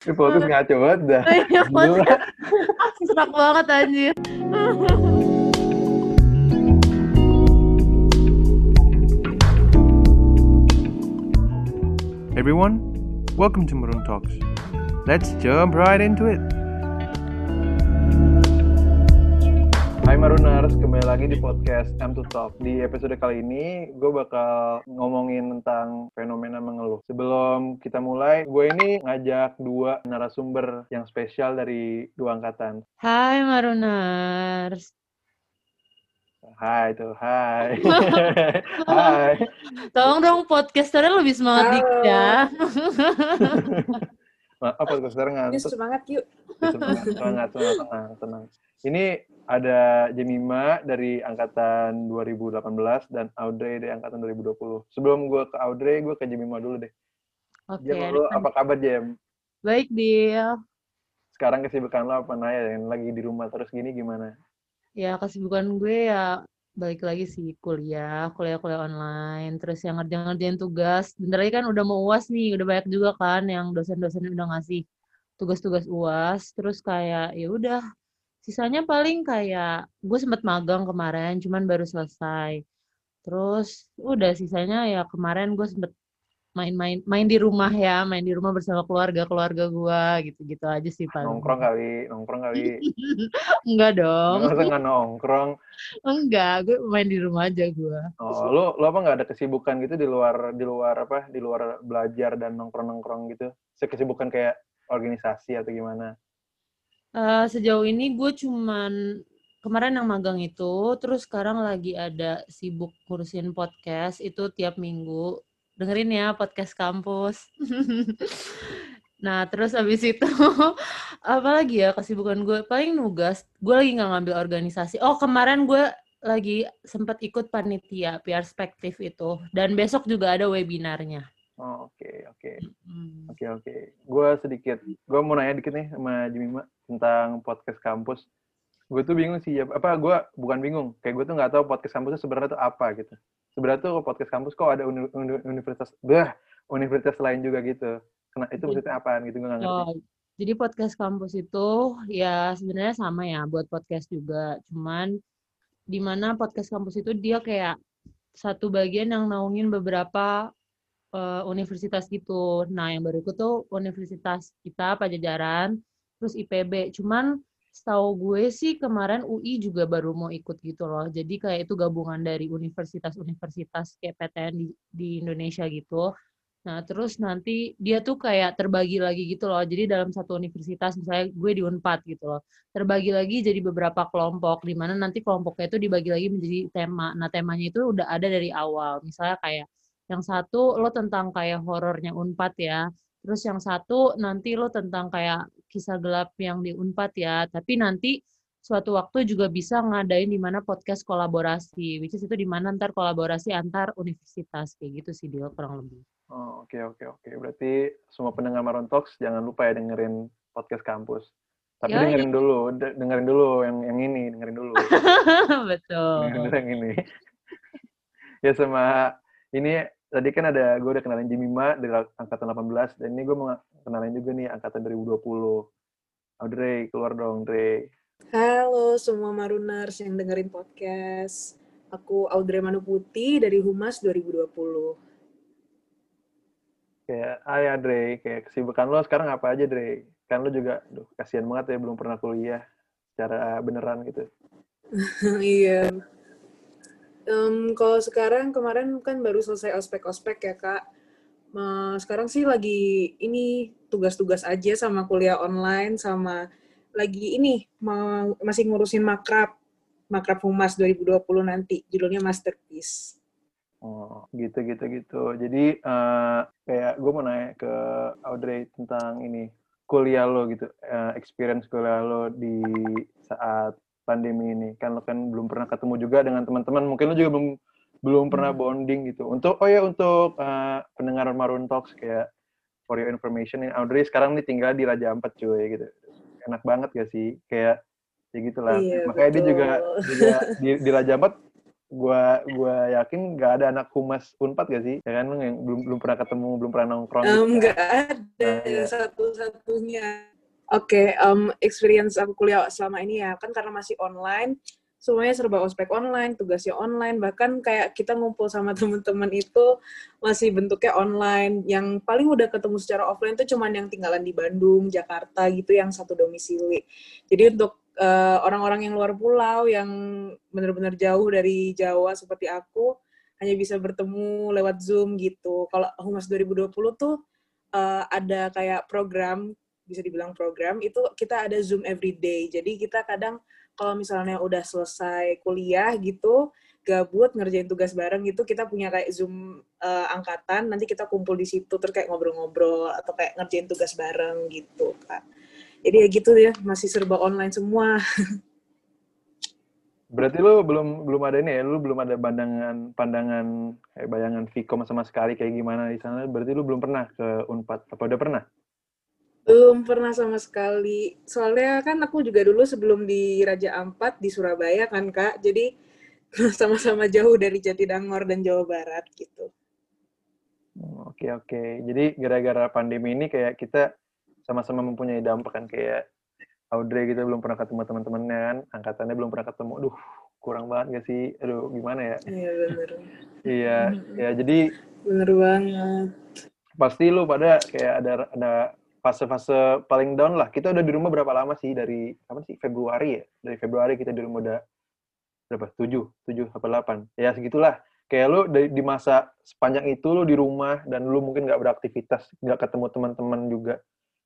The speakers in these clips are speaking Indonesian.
Ini podcast ngaco banget dah. Iya. Serak banget anjir. Everyone, welcome to Maroon Talks. Let's jump right into it. Hai Maruners, kembali lagi di podcast M to Talk. Di episode kali ini, gue bakal ngomongin tentang fenomena mengeluh. Sebelum kita mulai, gue ini ngajak dua narasumber yang spesial dari dua angkatan. Hai Maruners. Hai tuh, hai. hai. Tolong dong podcasternya lebih semangat Halo. dikit ya. Maaf, podcast sekarang Yuk ngantuk. semangat yuk. Semangat, semangat, semangat, tenang, tenang. Ini ada Jemima dari angkatan 2018 dan Audrey dari angkatan 2020. Sebelum gue ke Audrey, gue ke Jemima dulu deh. Oke. Jem, lu apa kabar Jem? Baik, Dil. Sekarang kesibukan lo apa Naya yang lagi di rumah terus gini gimana? Ya, kesibukan gue ya balik lagi sih kuliah, kuliah-kuliah online, terus yang ngerjain-ngerjain tugas. Bentar lagi kan udah mau UAS nih, udah banyak juga kan yang dosen-dosen udah ngasih tugas-tugas UAS. Terus kayak ya udah, sisanya paling kayak gue sempet magang kemarin, cuman baru selesai. Terus udah sisanya ya kemarin gue sempet main-main main di rumah ya, main di rumah bersama keluarga-keluarga gue gitu-gitu aja sih paling. Nongkrong kali, nongkrong kali. Enggak dong. Masa nggak nongkrong? Enggak, gue main di rumah aja gue. Oh, lu, lu apa nggak ada kesibukan gitu di luar di luar apa? Di luar belajar dan nongkrong-nongkrong gitu? Kesibukan kayak organisasi atau gimana? Eh, sejauh ini gue cuman kemarin yang magang itu, terus sekarang lagi ada sibuk ngurusin podcast itu tiap minggu. Dengerin ya podcast kampus. Nah, terus habis itu apa lagi ya kesibukan gue? Paling nugas. Gue lagi nggak ngambil organisasi. Oh, kemarin gue lagi sempat ikut panitia perspektif itu. Dan besok juga ada webinarnya. Oh, oke, oke. Oke oke, gue sedikit, gue mau nanya dikit nih sama Jimima tentang podcast kampus. Gue tuh bingung sih, ya, apa gue bukan bingung, kayak gue tuh nggak tahu podcast kampus itu sebenarnya tuh apa gitu. Sebenarnya tuh podcast kampus kok ada uni- uni- universitas, bah, universitas lain juga gitu. Kena itu maksudnya apaan gitu gue nggak ngerti. Oh, jadi podcast kampus itu ya sebenarnya sama ya buat podcast juga. Cuman di mana podcast kampus itu dia kayak satu bagian yang naungin beberapa eh, universitas gitu. Nah, yang baru ikut tuh universitas kita Pajajaran, terus IPB. Cuman setahu gue sih kemarin UI juga baru mau ikut gitu loh. Jadi kayak itu gabungan dari universitas-universitas kayak PTN di, di Indonesia gitu. Nah, terus nanti dia tuh kayak terbagi lagi gitu loh. Jadi dalam satu universitas, misalnya gue di Unpad gitu loh. Terbagi lagi jadi beberapa kelompok, di mana nanti kelompoknya itu dibagi lagi menjadi tema. Nah, temanya itu udah ada dari awal. Misalnya kayak yang satu lo tentang kayak horornya Unpad ya. Terus yang satu nanti lo tentang kayak kisah gelap yang di Unpad ya. Tapi nanti suatu waktu juga bisa ngadain di mana podcast kolaborasi, which is itu di mana ntar kolaborasi antar universitas kayak gitu sih dia kurang lebih. Oh, oke oke oke, berarti semua pendengar Maron Talks jangan lupa ya dengerin podcast kampus. Tapi Yoi. dengerin dulu, de- dengerin dulu yang yang ini, dengerin dulu. Betul. Dengerin yang ini. ya sama ini tadi kan ada gue udah kenalin Jimima dari angkatan 18 dan ini gue mau kenalin juga nih angkatan 2020. Audrey, keluar dong, Dre. Halo semua Maruners yang dengerin podcast. Aku Audrey Manuputi dari Humas 2020. Kayak, ay Dre, kayak kesibukan lo sekarang apa aja, Dre? Kan lo juga, duh, kasihan banget ya belum pernah kuliah secara beneran gitu. Iya. Em, kalau sekarang kemarin kan baru selesai ospek-ospek ya kak. Ma- Sekarang sih lagi ini tugas-tugas aja sama kuliah online sama lagi ini ma- masih ngurusin makrab makrab Humas 2020 nanti judulnya Masterpiece. Oh, gitu gitu gitu. Jadi eh, kayak gue mau nanya ke Audrey tentang ini kuliah lo gitu, eh, experience kuliah lo di saat pandemi ini. Kan lo kan belum pernah ketemu juga dengan teman-teman. Mungkin lo juga belum belum pernah Hmm. bonding gitu. Untuk oh ya untuk eh, pendengar Maroon Talks kayak for your information, ini Audrey sekarang nih tinggal di Raja Ampat cuy gitu. Enak banget gak sih? Kayak ya gitulah. Iya, Makanya dia juga betul. juga di, di Raja Ampat gua gua yakin nggak ada anak humas unpad gak sih ya kan yang belum belum pernah ketemu belum pernah nongkrong gitu Um, kan. nggak ada Nah, iya. satu-satunya. Oke, um, experience aku kuliah selama ini ya kan karena masih online, semuanya serba ospek online, tugasnya online, bahkan kayak kita ngumpul sama teman-teman itu masih bentuknya online. Yang paling udah ketemu secara offline tuh cuman yang tinggalan di Bandung, Jakarta gitu, yang satu domisili. Jadi untuk eh, orang-orang yang luar pulau, yang benar-benar jauh dari Jawa seperti aku, hanya bisa bertemu lewat Zoom gitu. Kalau Humas 2020 tuh eh, ada kayak program, bisa dibilang program, itu kita ada Zoom every day. Jadi kita kadang kalau misalnya udah selesai kuliah gitu, gabut ngerjain tugas bareng gitu, kita punya kayak Zoom eh, angkatan, nanti kita kumpul di situ terus kayak ngobrol-ngobrol atau kayak ngerjain tugas bareng gitu, Kak. Jadi ya gitu ya, masih serba online semua. berarti lu belum belum ada ini ya lu belum ada pandangan pandangan kayak bayangan Vkom sama sekali kayak gimana di sana berarti lu belum pernah ke unpad apa udah pernah Belum pernah sama sekali. Soalnya kan aku juga dulu sebelum di Raja Ampat di Surabaya kan, Kak. Jadi sama-sama jauh dari Jatinangor dan Jawa Barat gitu. Hmm, Oke oke. Jadi gara-gara pandemi ini kayak kita sama-sama mempunyai dampak kan kayak Audrey kita belum pernah ketemu teman-temannya kan, angkatannya belum pernah ketemu. Aduh, kurang banget gak sih? Aduh, gimana ya? Iya bener. Iya, ya jadi Bener banget. pasti lu pada kayak ada ada fase-fase paling down lah. Kita udah di rumah berapa lama sih dari kapan sih? Februari ya? Dari Februari kita di rumah udah berapa? Tujuh, tujuh apa delapan? Ya segitulah. Kayak lu dari di masa sepanjang itu lu di rumah dan lu mungkin nggak beraktivitas, nggak ketemu teman-teman juga.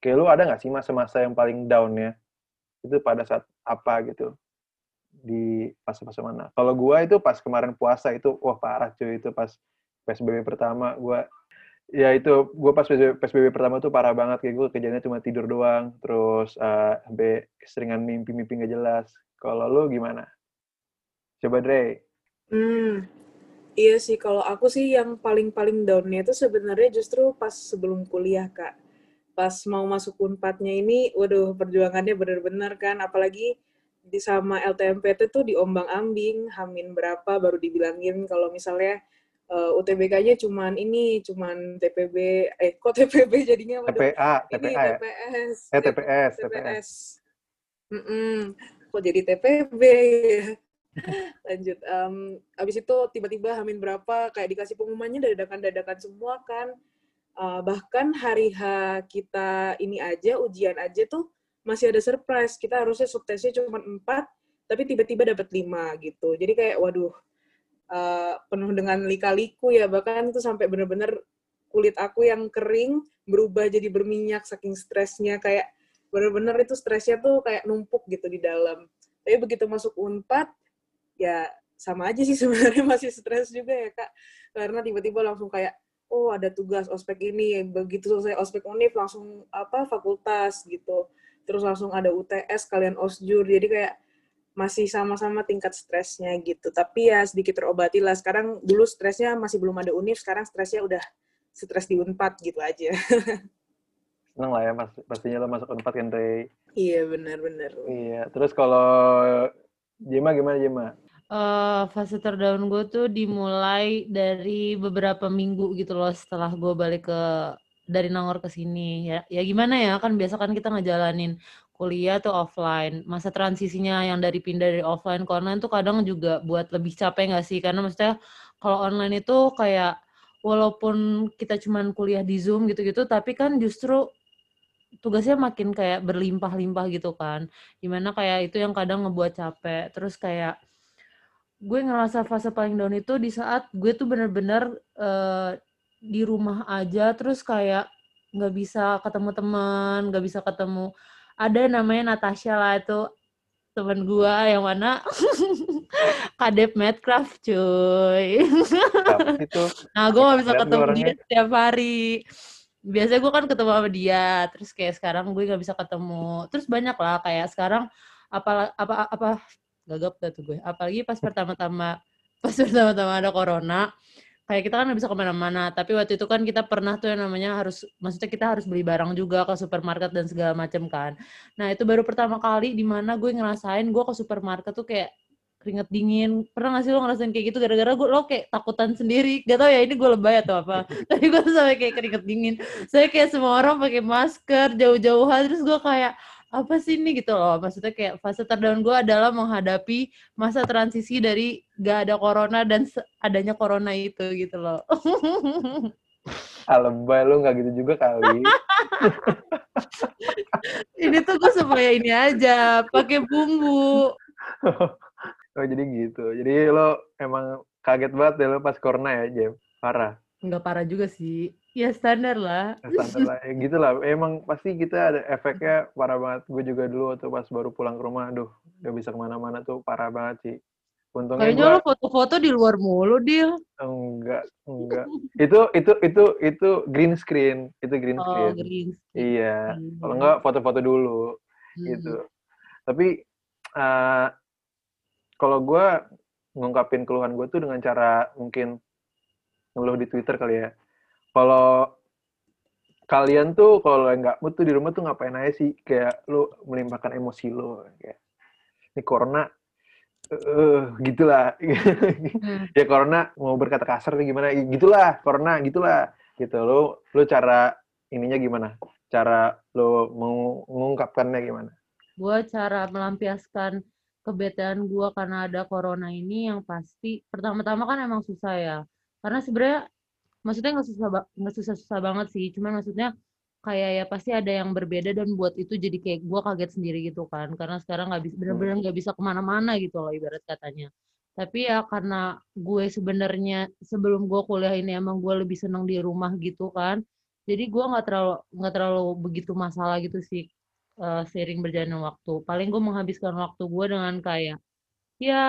Kayak lu ada nggak sih masa-masa yang paling down ya? Itu pada saat apa gitu? Di fase-fase mana? Kalau gua itu pas kemarin puasa itu, wah parah cuy itu pas PSBB pertama gua ya itu gue pas PSBB, pertama tuh parah banget kayak gue kerjanya cuma tidur doang terus eh, sampai keseringan mimpi-mimpi nggak jelas kalau lu gimana coba Dre Hmm, iya sih. Kalau aku sih yang paling-paling down-nya itu sebenarnya justru pas sebelum kuliah, Kak. Pas mau masuk unpadnya ini, waduh perjuangannya bener-bener kan. Apalagi di sama LTMPT tuh diombang-ambing, hamin berapa baru dibilangin kalau misalnya eh, UTBK-nya cuman ini, cuman TPB, eh kok TPB jadinya waduh, TPA ini TPA ya TPS, eh TPS TPS TPS. Mm-mm. Kok jadi TPB ya? Lanjut. Em, abis itu tiba-tiba Hamin berapa kayak dikasih pengumumannya dadakan-dadakan semua kan. Eh, bahkan hari H kita ini aja ujian aja tuh masih ada surprise. Kita harusnya subtesnya cuma 4 tapi tiba-tiba dapat 5 gitu. Jadi kayak waduh eh, penuh dengan lika-liku ya bahkan itu sampai bener-bener kulit aku yang kering berubah jadi berminyak saking stresnya kayak bener-bener itu stresnya tuh kayak numpuk gitu di dalam. Tapi begitu masuk Unpad, ya sama aja sih sebenarnya masih stres juga ya kak. Karena tiba-tiba langsung kayak, oh ada tugas ospek ini, begitu selesai ospek univ langsung apa fakultas gitu. Terus langsung ada UTS kalian osjur, jadi kayak masih sama-sama tingkat stresnya gitu. Tapi ya sedikit terobati lah. Sekarang dulu stresnya masih belum ada univ, sekarang stresnya udah stres di Unpad gitu aja. seneng lah ya mas pastinya lo masuk unpad kan Dre iya benar-benar. iya terus kalau Jema gimana Jema eh fase terdown gue tuh dimulai dari beberapa minggu gitu loh setelah gue balik ke dari Nangor ke sini ya ya gimana ya kan biasa kan kita ngejalanin kuliah tuh offline. Masa transisinya yang dari pindah dari offline ke online tuh kadang juga buat lebih capek nggak sih? Karena maksudnya kalau online itu kayak walaupun kita cuman kuliah di Zoom gitu-gitu tapi kan justru tugasnya makin kayak berlimpah-limpah gitu kan. Di mana kayak itu yang kadang ngebuat capek. Terus kayak gue ngerasa fase paling down itu di saat gue tuh bener-bener eh, di rumah aja terus kayak nggak bisa ketemu teman nggak bisa ketemu ada namanya Natasha lah itu teman gue yang mana kadep Madcraft cuy. Itu nah gue gak bisa ketemu dia setiap hari. Biasanya gue kan ketemu sama dia terus kayak sekarang gue nggak bisa ketemu. Terus banyak lah kayak sekarang apa apa apa gagap dah tuh gue. Apalagi pas pertama-tama pas pertama-tama ada corona kayak kita kan bisa ke mana-mana tapi waktu itu kan kita pernah tuh yang namanya harus maksudnya kita harus beli barang juga ke supermarket dan segala macam kan nah itu baru pertama kali di mana gue ngerasain gue ke supermarket tuh kayak keringet dingin. Pernah gak sih lo ngerasain kayak gitu gara-gara gue lo kayak takutan sendiri. Gak tau ya ini gue lebay atau apa. Tapi gue tuh sampai kayak keringet dingin. Saya kayak semua orang pakai masker jauh-jauhan terus gue kayak apa sih ini gitu loh. Maksudnya kayak fase terdown gue adalah menghadapi masa transisi dari gak ada corona dan adanya corona itu gitu loh. Alebay lu nggak gitu juga kali. ini tuh gue supaya ini aja, pakai bumbu. oh jadi gitu. Jadi lo emang kaget banget deh lo pas corona ya, Jem? Parah. Enggak parah juga sih. Ya standar lah. Standar lah. Ya, gitu lah. Emang pasti kita ada efeknya parah banget. Gue juga dulu waktu pas baru pulang ke rumah, aduh, gak bisa ke mana-mana tuh parah banget sih. Untungnya Kayaknya gua... lo foto-foto di luar mulu, Dil. Enggak, enggak. itu itu itu itu green screen, itu green oh, screen. green screen. Iya. Hmm. Kalau enggak foto-foto dulu hmm. gitu. Tapi uh, kalau gue ngungkapin keluhan gue tuh dengan cara mungkin ngeluh di Twitter kali ya. Kalau kalian tuh kalau nggak mood tuh di rumah tuh ngapain aja sih? Kayak lu melimpahkan emosi lo kayak ini corona uh, gitulah. Hmm. ya corona mau berkata kasar nih gimana? Gitulah corona gitulah. Gitu. Lo lo cara ininya gimana? Cara lo mengungkapkannya gimana? Gue cara melampiaskan kebetaan gue karena ada corona ini yang pasti pertama-tama kan emang susah ya. Karena sebenarnya maksudnya nggak susah nggak susah susah banget sih. Cuman maksudnya kayak ya pasti ada yang berbeda dan buat itu jadi kayak gue kaget sendiri gitu kan. Karena sekarang nggak bisa benar-benar hmm. nggak bisa ke mana-mana gitu loh ibarat katanya. Tapi ya karena gue sebenarnya sebelum gue kuliah ini emang gue lebih seneng di rumah gitu kan. Jadi gue nggak terlalu nggak terlalu begitu masalah gitu sih uh, seiring berjalannya waktu. Paling gue menghabiskan waktu gue dengan kayak ya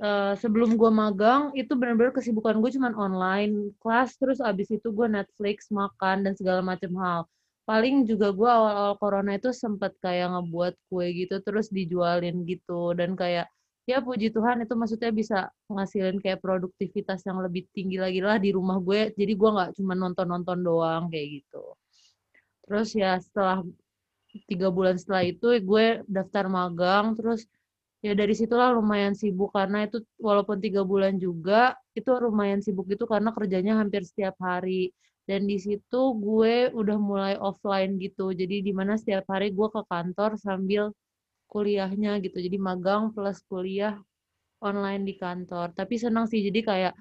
uh, sebelum gue magang itu benar-benar kesibukan gue cuman online kelas terus abis itu gue Netflix makan dan segala macam hal. Paling juga gue awal-awal corona itu sempet kayak ngebuat kue gitu terus dijualin gitu. Dan kayak ya puji Tuhan itu maksudnya bisa ngasilin kayak produktivitas yang lebih tinggi lagi lah di rumah gue. Jadi gue nggak cuma nonton-nonton doang kayak gitu. Terus ya setelah tiga bulan setelah itu gue daftar magang terus ya dari situlah lumayan sibuk karena itu walaupun tiga bulan juga itu lumayan sibuk itu karena kerjanya hampir setiap hari. Dan di situ gue udah mulai offline gitu. Jadi di mana setiap hari gue ke kantor sambil kuliahnya gitu. Jadi magang plus kuliah online di kantor. Tapi senang sih jadi kayak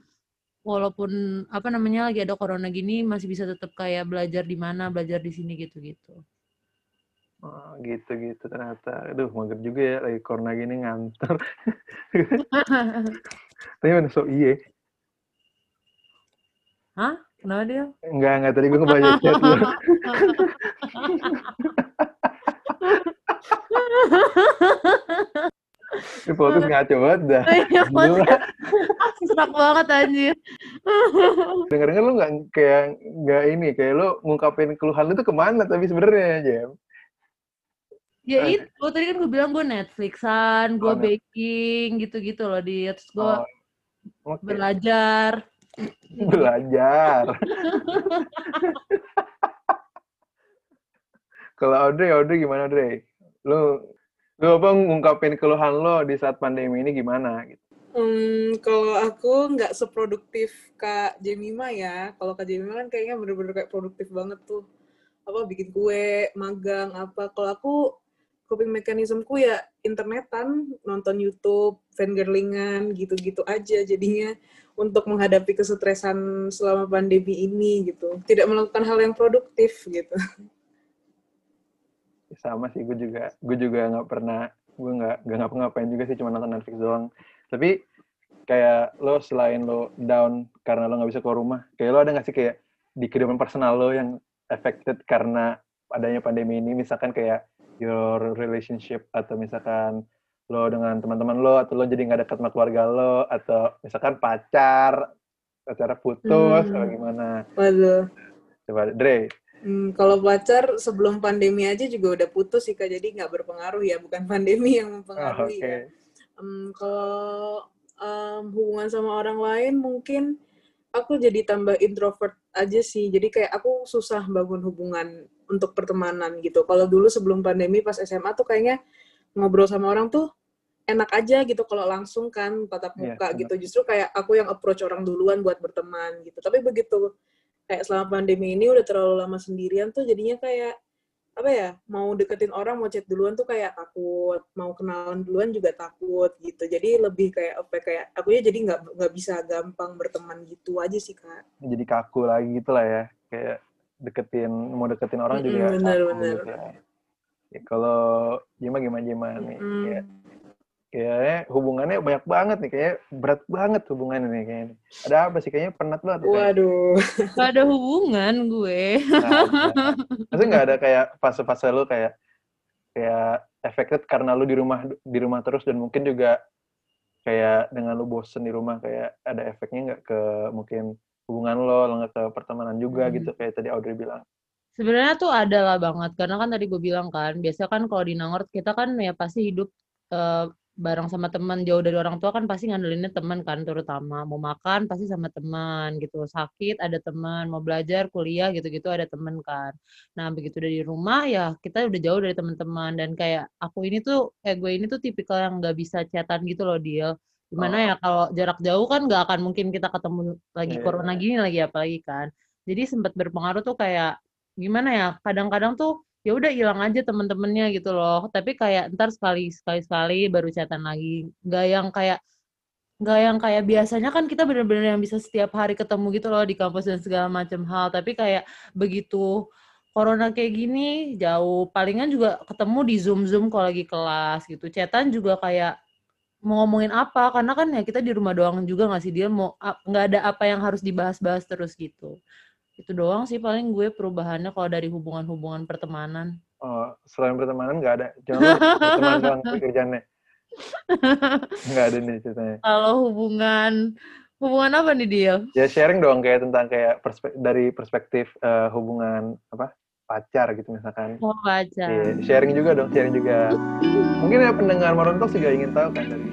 walaupun apa namanya lagi ada corona gini masih bisa tetap kayak belajar di mana belajar di sini gitu gitu Oh, gitu-gitu ternyata. Aduh, mager juga ya lagi corona gini ngantor. Tapi mana so iya. Hah? Kenapa dia? Enggak, enggak. Tadi gue ngebaca chat lu. Ini fokus ngaco banget dah. Iya, Serak banget anjir. Dengar-dengar lu nggak kayak nggak ini, kayak lu ngungkapin keluhan lu tuh ke mana tapi sebenarnya Jem? Ya nah, itu, tadi kan gue bilang gue Netflixan, gue oh, baking gitu-gitu loh di terus gue oh, okay. belajar. Belajar. Kalau Audrey, Audrey gimana Audrey? Lu lu apa ngungkapin keluhan lo di saat pandemi ini gimana gitu? Hmm, kalau aku nggak seproduktif Kak Jemima ya. Kalau Kak Jemima kan kayaknya bener-bener kayak produktif banget tuh. Apa bikin kue, magang, apa. Kalau aku coping mekanismeku ya internetan, nonton YouTube, fangirlingan, gitu-gitu aja jadinya untuk menghadapi kesetresan selama pandemi ini gitu. Tidak melakukan hal yang produktif gitu. Sama sih, gue juga gue juga nggak pernah gue nggak nggak ngapa-ngapain juga sih cuma nonton Netflix doang. Tapi kayak lo selain lo down karena lo nggak bisa keluar rumah, kayak lo ada nggak sih kayak di kehidupan personal lo yang affected karena adanya pandemi ini, misalkan kayak your relationship atau misalkan lo dengan teman-teman lo atau lo jadi nggak dekat sama keluarga lo atau misalkan pacar pacar putus hmm. atau gimana? Waduh. Coba Dre. Hmm, kalau pacar sebelum pandemi aja juga udah putus sih kak, jadi nggak berpengaruh ya, bukan pandemi yang mempengaruhi oh, okay. ya. Um, kalau um, hubungan sama orang lain mungkin aku jadi tambah introvert aja sih. Jadi kayak aku susah bangun hubungan untuk pertemanan gitu. Kalau dulu sebelum pandemi pas SMA tuh kayaknya ngobrol sama orang tuh enak aja gitu kalau langsung kan tatap Iya, muka benar. gitu. Justru kayak aku yang approach orang duluan buat berteman gitu. Tapi begitu kayak selama pandemi ini udah terlalu lama sendirian tuh jadinya kayak apa ya mau deketin orang mau chat duluan tuh kayak takut mau kenalan duluan juga takut gitu jadi lebih kayak apa kayak aku ya jadi nggak nggak bisa gampang berteman gitu aja sih kak Jadi kaku lagi gitu lah ya. Kayak deketin, mau deketin orang Mm-mm, juga bener, kaku bener. gitu ya. Ya, kalau Jima gimana Jima nih? Mm. Kayak, kayaknya hubungannya banyak banget nih, kayak berat banget hubungannya nih kayaknya. Ada apa sih? Kayaknya penat banget. tuh waduh Gak ada hubungan gue. Ada. Maksudnya nggak ada kayak fase-fase lu kayak kayak affected karena lu di rumah di rumah terus dan mungkin juga kayak dengan lu bosen di rumah kayak ada efeknya nggak ke mungkin hubungan lo, lo nggak ke pertemanan juga Hmm. gitu kayak tadi Audrey bilang. Sebenarnya tuh ada lah banget karena kan tadi gue bilang kan biasa kan kalau di Nangor kita kan ya pasti hidup eh, bareng sama teman jauh dari orang tua kan pasti ngandelinnya teman kan terutama mau makan pasti sama teman gitu sakit ada teman mau belajar kuliah gitu-gitu ada teman kan nah begitu dari rumah ya kita udah jauh dari teman-teman dan kayak aku ini tuh kayak gue ini tuh tipikal yang nggak bisa chatan gitu loh dia gimana Oh. ya kalau jarak jauh kan nggak akan mungkin kita ketemu lagi Iya. corona gini lagi apalagi kan. Jadi sempat berpengaruh tuh kayak gimana ya kadang-kadang tuh ya udah hilang aja temen-temennya gitu loh. Tapi kayak ntar sekali sekali sekali baru chatan lagi. Nggak yang kayak nggak yang kayak biasanya kan kita bener-bener yang bisa setiap hari ketemu gitu loh di kampus dan segala macam hal. Tapi kayak begitu corona kayak gini jauh. Palingan juga ketemu di zoom zoom kalau lagi kelas gitu. Chatan juga kayak mau ngomongin apa karena kan ya kita di rumah doang juga nggak sih dia mau nggak ada apa yang harus dibahas-bahas terus gitu itu doang sih paling gue perubahannya kalau dari hubungan-hubungan pertemanan Oh, selain pertemanan nggak ada. Jangan lu berteman doang tapi kerjaannya. Nggak ada nih ceritanya. kalau hubungan hubungan apa nih dia Ya sharing dong kayak tentang kayak perspek- dari perspektif eh, hubungan apa pacar gitu misalkan. mau baca Iya, sharing juga dong, sharing juga. Mungkin ya pendengar Morontok juga ingin tahu kan dari